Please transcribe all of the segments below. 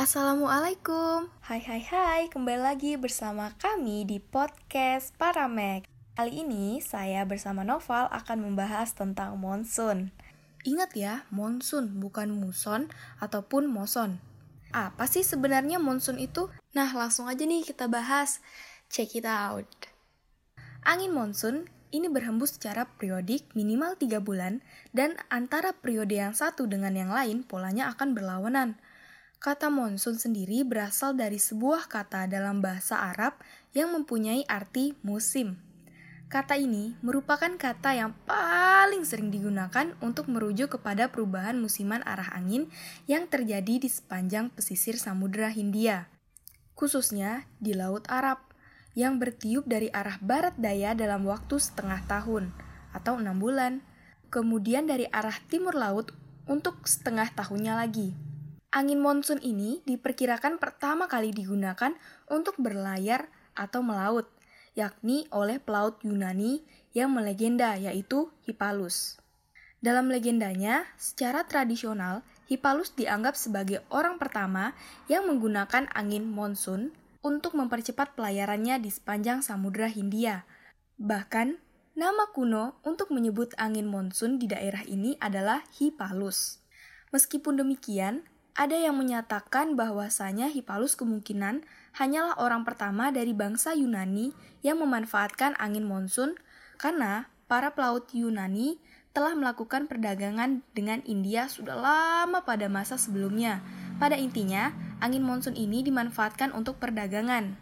Assalamualaikum. Hai hai hai Kembali lagi bersama kami di podcast Paramek Kali ini saya bersama Noval akan membahas tentang monsun. Ingat ya, monsun bukan muson ataupun moson. Apa sih sebenarnya monsun itu? Nah langsung aja nih kita bahas. Check it out. Angin monsun ini berhembus secara periodik minimal 3 bulan dan antara periode yang satu dengan yang lain polanya akan berlawanan. Kata monsun sendiri berasal dari sebuah kata dalam bahasa Arab yang mempunyai arti musim. Kata ini merupakan kata yang paling sering digunakan untuk merujuk kepada perubahan musiman arah angin yang terjadi di sepanjang pesisir Samudra Hindia, khususnya di Laut Arab, yang bertiup dari arah barat daya dalam waktu setengah tahun atau enam bulan, kemudian dari arah timur laut untuk setengah tahunnya lagi. Angin monsun ini diperkirakan pertama kali digunakan untuk berlayar atau melaut, yakni oleh pelaut Yunani yang melegenda yaitu Hippalus. Dalam legendanya, secara tradisional, Hippalus dianggap sebagai orang pertama yang menggunakan angin monsun untuk mempercepat pelayarannya di sepanjang Samudra Hindia. Bahkan, nama kuno untuk menyebut angin monsun di daerah ini adalah Hippalus. Meskipun demikian, ada yang menyatakan bahwasanya Hippalus kemungkinan hanyalah orang pertama dari bangsa Yunani yang memanfaatkan angin monsun karena para pelaut Yunani telah melakukan perdagangan dengan India sudah lama pada masa sebelumnya. Pada intinya, angin monsun ini dimanfaatkan untuk perdagangan.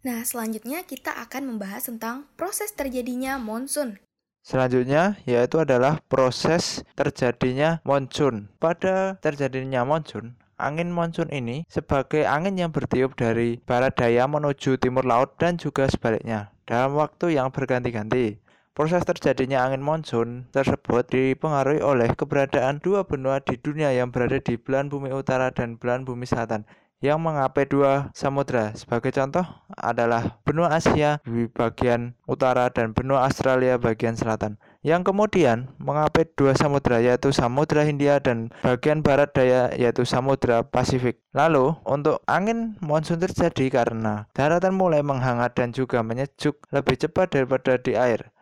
Nah, selanjutnya kita akan membahas tentang proses terjadinya monsun. Selanjutnya yaitu adalah proses terjadinya monsun. Pada terjadinya monsun, angin monsun ini sebagai angin yang bertiup dari barat daya menuju timur laut dan juga sebaliknya dalam waktu yang berganti-ganti. Proses terjadinya angin monsun tersebut dipengaruhi oleh keberadaan dua benua di dunia yang berada di belahan bumi utara dan belahan bumi selatan yang mengapai dua samudra. Sebagai contoh adalah benua Asia di bagian utara dan benua Australia bagian selatan. Yang kemudian mengapai dua samudra yaitu Samudra Hindia dan bagian barat daya yaitu Samudra Pasifik. Lalu untuk angin monsun terjadi karena daratan mulai menghangat dan juga menyejuk lebih cepat daripada di air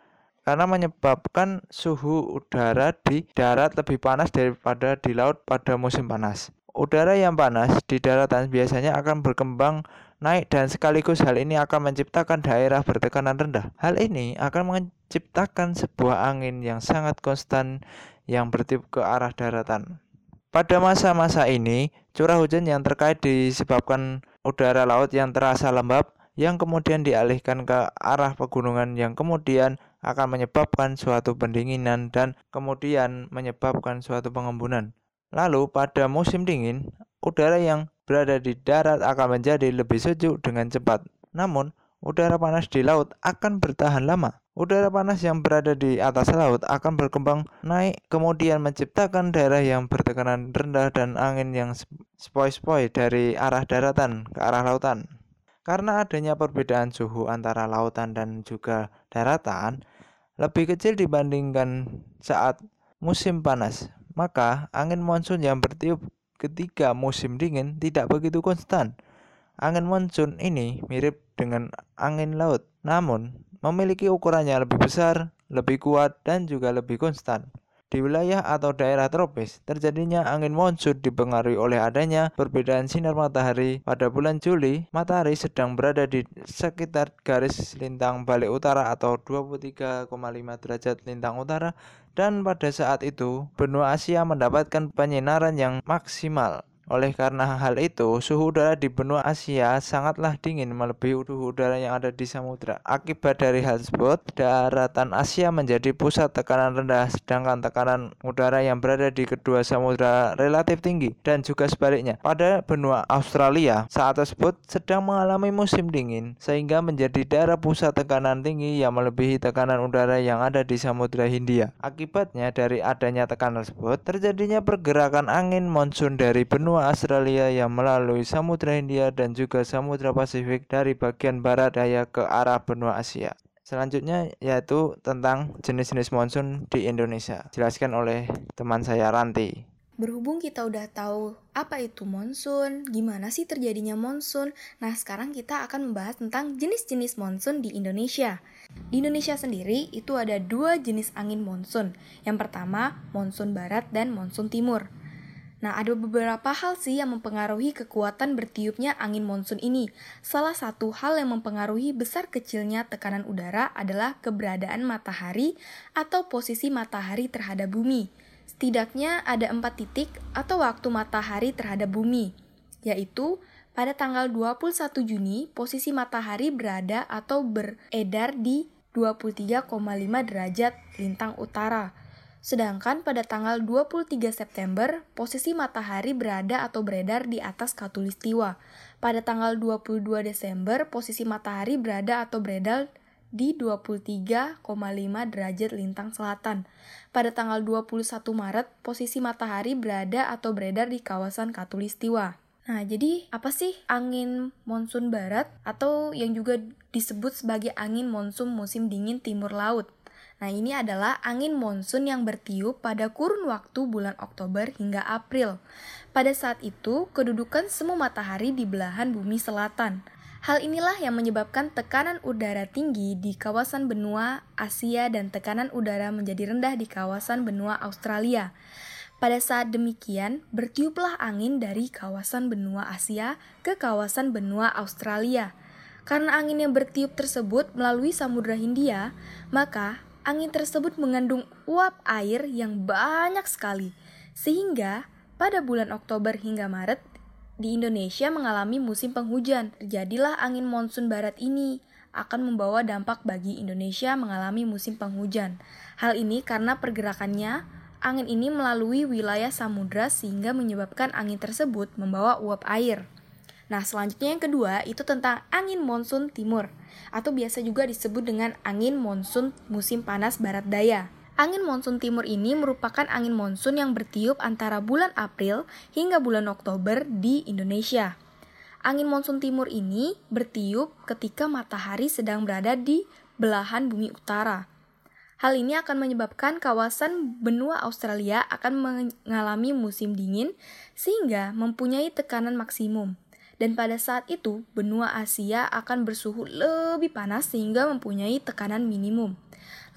karena menyebabkan suhu udara di darat lebih panas daripada di laut pada musim panas. Udara yang panas di daratan biasanya akan berkembang naik dan sekaligus hal ini akan menciptakan daerah bertekanan rendah. Hal ini akan menciptakan sebuah angin yang sangat konstan yang bertiup ke arah daratan. Pada masa-masa ini, curah hujan yang terkait disebabkan udara laut yang terasa lembab yang kemudian dialihkan ke arah pegunungan yang kemudian akan menyebabkan suatu pendinginan dan kemudian menyebabkan suatu pengembunan. Lalu pada musim dingin, udara yang berada di darat akan menjadi lebih sejuk dengan cepat. Namun, udara panas di laut akan bertahan lama. Udara panas yang berada di atas laut akan berkembang naik, kemudian menciptakan daerah yang bertekanan rendah dan angin yang sepoi-sepoi dari arah daratan ke arah lautan. Karena adanya perbedaan suhu antara lautan dan juga daratan, lebih kecil dibandingkan saat musim panas maka angin monsun yang bertiup ketika musim dingin tidak begitu konstan. Angin monsun ini mirip dengan angin laut, namun memiliki ukurannya lebih besar, lebih kuat, dan juga lebih konstan. Di wilayah atau daerah tropis, terjadinya angin monsun dipengaruhi oleh adanya perbedaan sinar matahari. Pada bulan Juli, matahari sedang berada di sekitar garis lintang balik utara atau 23,5 derajat lintang utara dan pada saat itu benua Asia mendapatkan penyinaran yang maksimal. Oleh karena hal itu, suhu udara di benua Asia sangatlah dingin melebihi suhu udara yang ada di samudra. Akibat dari hal tersebut, daratan Asia menjadi pusat tekanan rendah, sedangkan tekanan udara yang berada di kedua samudra relatif tinggi, dan juga sebaliknya. Pada benua Australia, saat tersebut sedang mengalami musim dingin, sehingga menjadi daerah pusat tekanan tinggi yang melebihi tekanan udara yang ada di samudra Hindia. Akibatnya dari adanya tekanan tersebut, terjadinya pergerakan angin monsun dari benua benua Australia yang melalui Samudra Hindia dan juga Samudra Pasifik dari bagian barat daya ke arah benua Asia. Selanjutnya yaitu tentang jenis-jenis monsun di Indonesia. Jelaskan oleh teman saya Ranti. Berhubung kita udah tahu apa itu monsun, gimana sih terjadinya monsun, nah sekarang kita akan membahas tentang jenis-jenis monsun di Indonesia. Di Indonesia sendiri itu ada dua jenis angin monsun. Yang pertama, monsun barat dan monsun timur. Nah, ada beberapa hal sih yang mempengaruhi kekuatan bertiupnya angin monsun ini. Salah satu hal yang mempengaruhi besar kecilnya tekanan udara adalah keberadaan matahari atau posisi matahari terhadap bumi. Setidaknya ada empat titik atau waktu matahari terhadap bumi, yaitu pada tanggal 21 Juni posisi matahari berada atau beredar di 23,5 derajat lintang utara. Sedangkan pada tanggal 23 September, posisi matahari berada atau beredar di atas Katulistiwa. Pada tanggal 22 Desember, posisi matahari berada atau beredar di 23,5 derajat lintang selatan. Pada tanggal 21 Maret, posisi matahari berada atau beredar di kawasan Katulistiwa. Nah, jadi apa sih angin monsun barat atau yang juga disebut sebagai angin monsun musim dingin timur laut? Nah, ini adalah angin monsun yang bertiup pada kurun waktu bulan Oktober hingga April. Pada saat itu, kedudukan semu matahari di belahan bumi selatan. Hal inilah yang menyebabkan tekanan udara tinggi di kawasan benua Asia dan tekanan udara menjadi rendah di kawasan benua Australia. Pada saat demikian, bertiuplah angin dari kawasan benua Asia ke kawasan benua Australia. Karena angin yang bertiup tersebut melalui Samudra Hindia, maka angin tersebut mengandung uap air yang banyak sekali, sehingga pada bulan Oktober hingga Maret di Indonesia mengalami musim penghujan. Terjadilah angin monsun barat ini akan membawa dampak bagi Indonesia mengalami musim penghujan. Hal ini karena pergerakannya, angin ini melalui wilayah samudra sehingga menyebabkan angin tersebut membawa uap air. Nah, selanjutnya yang kedua itu tentang angin monsun timur atau biasa juga disebut dengan angin monsun musim panas barat daya. Angin monsun timur ini merupakan angin monsun yang bertiup antara bulan April hingga bulan Oktober di Indonesia. Angin monsun timur ini bertiup ketika matahari sedang berada di belahan bumi utara. Hal ini akan menyebabkan kawasan benua Australia akan mengalami musim dingin sehingga mempunyai tekanan maksimum. Dan pada saat itu, benua Asia akan bersuhu lebih panas sehingga mempunyai tekanan minimum.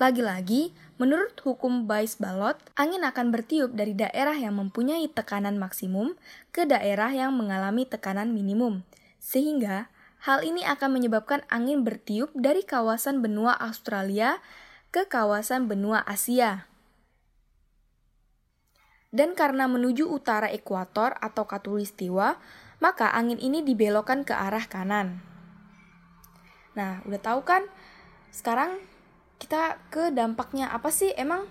Lagi-lagi, menurut hukum Bayes-Balot, angin akan bertiup dari daerah yang mempunyai tekanan maksimum ke daerah yang mengalami tekanan minimum. Sehingga, hal ini akan menyebabkan angin bertiup dari kawasan benua Australia ke kawasan benua Asia. Dan karena menuju utara ekuator atau katulistiwa, maka angin ini dibelokkan ke arah kanan. Nah, udah tahu kan? Sekarang kita ke dampaknya apa sih emang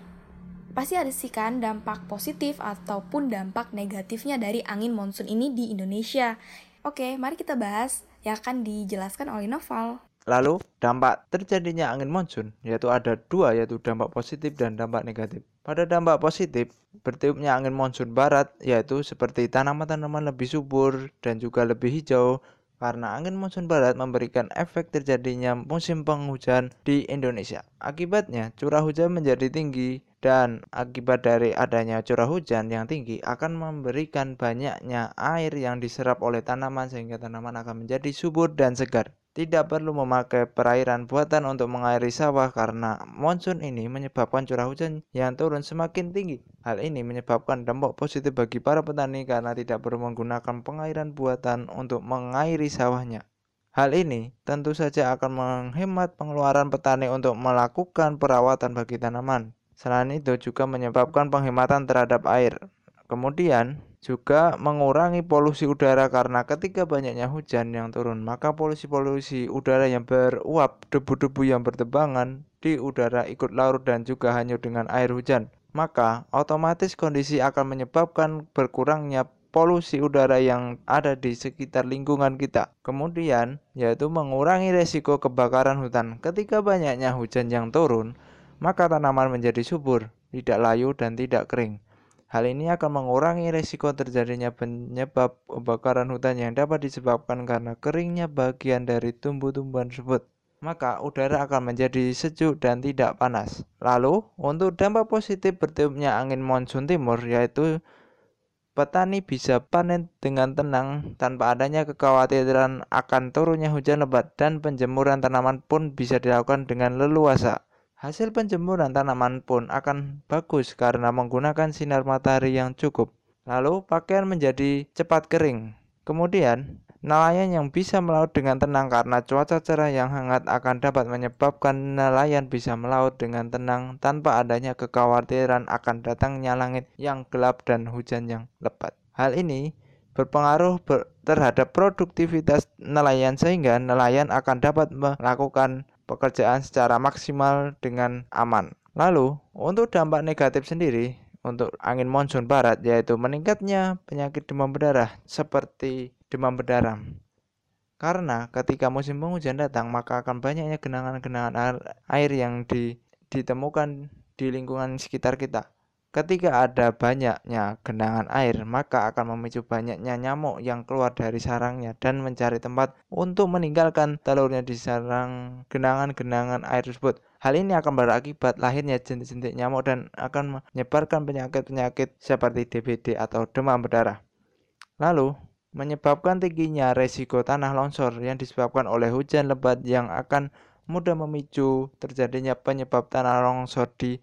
pasti ada sih kan dampak positif ataupun dampak negatifnya dari angin monsun ini di Indonesia. Oke, mari kita bahas yang akan dijelaskan oleh Noval. Lalu, dampak terjadinya angin monsun yaitu ada dua yaitu dampak positif dan dampak negatif. Pada dampak positif, bertiupnya angin monsun barat yaitu seperti tanaman-tanaman lebih subur dan juga lebih hijau karena angin monsun barat memberikan efek terjadinya musim penghujan di Indonesia. Akibatnya, curah hujan menjadi tinggi dan akibat dari adanya curah hujan yang tinggi akan memberikan banyaknya air yang diserap oleh tanaman sehingga tanaman akan menjadi subur dan segar. Tidak perlu memakai perairan buatan untuk mengairi sawah karena monsun ini menyebabkan curah hujan yang turun semakin tinggi. Hal ini menyebabkan dampak positif bagi para petani karena tidak perlu menggunakan pengairan buatan untuk mengairi sawahnya. Hal ini tentu saja akan menghemat pengeluaran petani untuk melakukan perawatan bagi tanaman. Selain itu juga menyebabkan penghematan terhadap air. Kemudian, juga mengurangi polusi udara karena ketika banyaknya hujan yang turun maka polusi-polusi udara yang beruap debu-debu yang bertebangan di udara ikut larut dan juga hanyut dengan air hujan maka otomatis kondisi akan menyebabkan berkurangnya polusi udara yang ada di sekitar lingkungan kita. Kemudian, yaitu mengurangi resiko kebakaran hutan. Ketika banyaknya hujan yang turun, maka tanaman menjadi subur, tidak layu dan tidak kering. Hal ini akan mengurangi risiko terjadinya penyebab kebakaran hutan yang dapat disebabkan karena keringnya bagian dari tumbuh-tumbuhan tersebut. Maka udara akan menjadi sejuk dan tidak panas. Lalu, untuk dampak positif bertiupnya angin monsun timur yaitu petani bisa panen dengan tenang tanpa adanya kekhawatiran akan turunnya hujan lebat dan penjemuran tanaman pun bisa dilakukan dengan leluasa. Hasil penjemuran tanaman pun akan bagus karena menggunakan sinar matahari yang cukup. Lalu pakaian menjadi cepat kering. Kemudian, nelayan yang bisa melaut dengan tenang karena cuaca cerah yang hangat akan dapat menyebabkan nelayan bisa melaut dengan tenang tanpa adanya kekhawatiran akan datangnya langit yang gelap dan hujan yang lebat. Hal ini berpengaruh ber terhadap produktivitas nelayan sehingga nelayan akan dapat melakukan pekerjaan secara maksimal dengan aman. Lalu, untuk dampak negatif sendiri, untuk angin monsun barat yaitu meningkatnya penyakit demam berdarah seperti demam berdarah. Karena ketika musim penghujan datang, maka akan banyaknya genangan-genangan air, yang di, ditemukan di lingkungan sekitar kita. Ketika ada banyaknya genangan air, maka akan memicu banyaknya nyamuk yang keluar dari sarangnya dan mencari tempat untuk meninggalkan telurnya di sarang genangan-genangan air tersebut. Hal ini akan berakibat lahirnya jentik-jentik nyamuk dan akan menyebarkan penyakit-penyakit seperti DBD atau demam berdarah. Lalu, menyebabkan tingginya resiko tanah longsor yang disebabkan oleh hujan lebat yang akan mudah memicu terjadinya penyebab tanah longsor di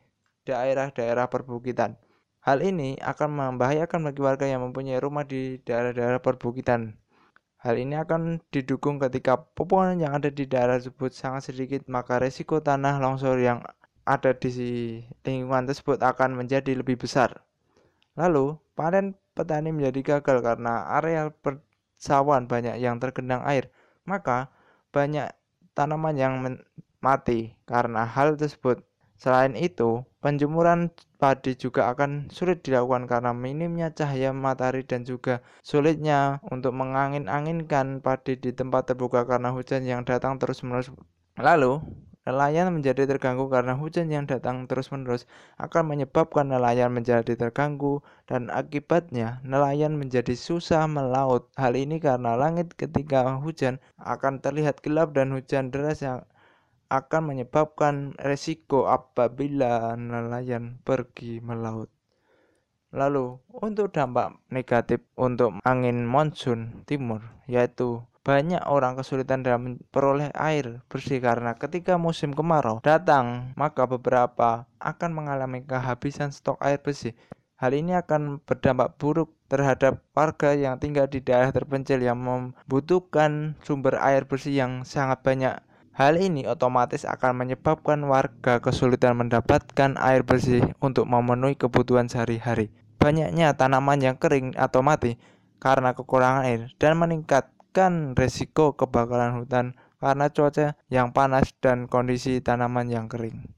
daerah-daerah perbukitan. Hal ini akan membahayakan bagi warga yang mempunyai rumah di daerah-daerah perbukitan. Hal ini akan didukung ketika pepohonan yang ada di daerah tersebut sangat sedikit, maka resiko tanah longsor yang ada di lingkungan tersebut akan menjadi lebih besar. Lalu, panen petani menjadi gagal karena area persawahan banyak yang tergenang air, maka banyak tanaman yang mati karena hal tersebut. Selain itu, penjemuran padi juga akan sulit dilakukan karena minimnya cahaya matahari dan juga sulitnya untuk mengangin-anginkan padi di tempat terbuka karena hujan yang datang terus-menerus. Lalu, nelayan menjadi terganggu karena hujan yang datang terus-menerus akan menyebabkan nelayan menjadi terganggu dan akibatnya nelayan menjadi susah melaut. Hal ini karena langit ketika hujan akan terlihat gelap dan hujan deras yang akan menyebabkan resiko apabila nelayan pergi melaut. Lalu, untuk dampak negatif untuk angin monsun timur, yaitu banyak orang kesulitan dalam memperoleh air bersih karena ketika musim kemarau datang, maka beberapa akan mengalami kehabisan stok air bersih. Hal ini akan berdampak buruk terhadap warga yang tinggal di daerah terpencil yang membutuhkan sumber air bersih yang sangat banyak Hal ini otomatis akan menyebabkan warga kesulitan mendapatkan air bersih untuk memenuhi kebutuhan sehari-hari. Banyaknya tanaman yang kering atau mati karena kekurangan air dan meningkatkan risiko kebakaran hutan karena cuaca yang panas dan kondisi tanaman yang kering.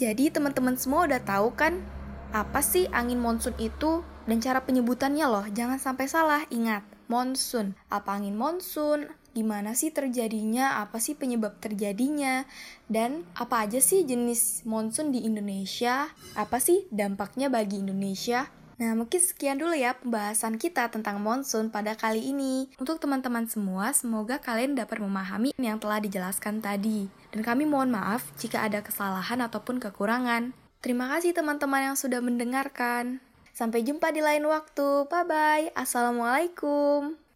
Jadi teman-teman semua udah tahu kan apa sih angin monsun itu dan cara penyebutannya loh. Jangan sampai salah, ingat, monsun. Apa angin monsun? Gimana sih terjadinya, apa sih penyebab terjadinya, dan apa aja sih jenis monsun di Indonesia, apa sih dampaknya bagi Indonesia. Nah, mungkin sekian dulu ya pembahasan kita tentang monsun pada kali ini. Untuk teman-teman semua, semoga kalian dapat memahami yang telah dijelaskan tadi. Dan kami mohon maaf jika ada kesalahan ataupun kekurangan. Terima kasih teman-teman yang sudah mendengarkan. Sampai jumpa di lain waktu. Bye bye. Assalamualaikum.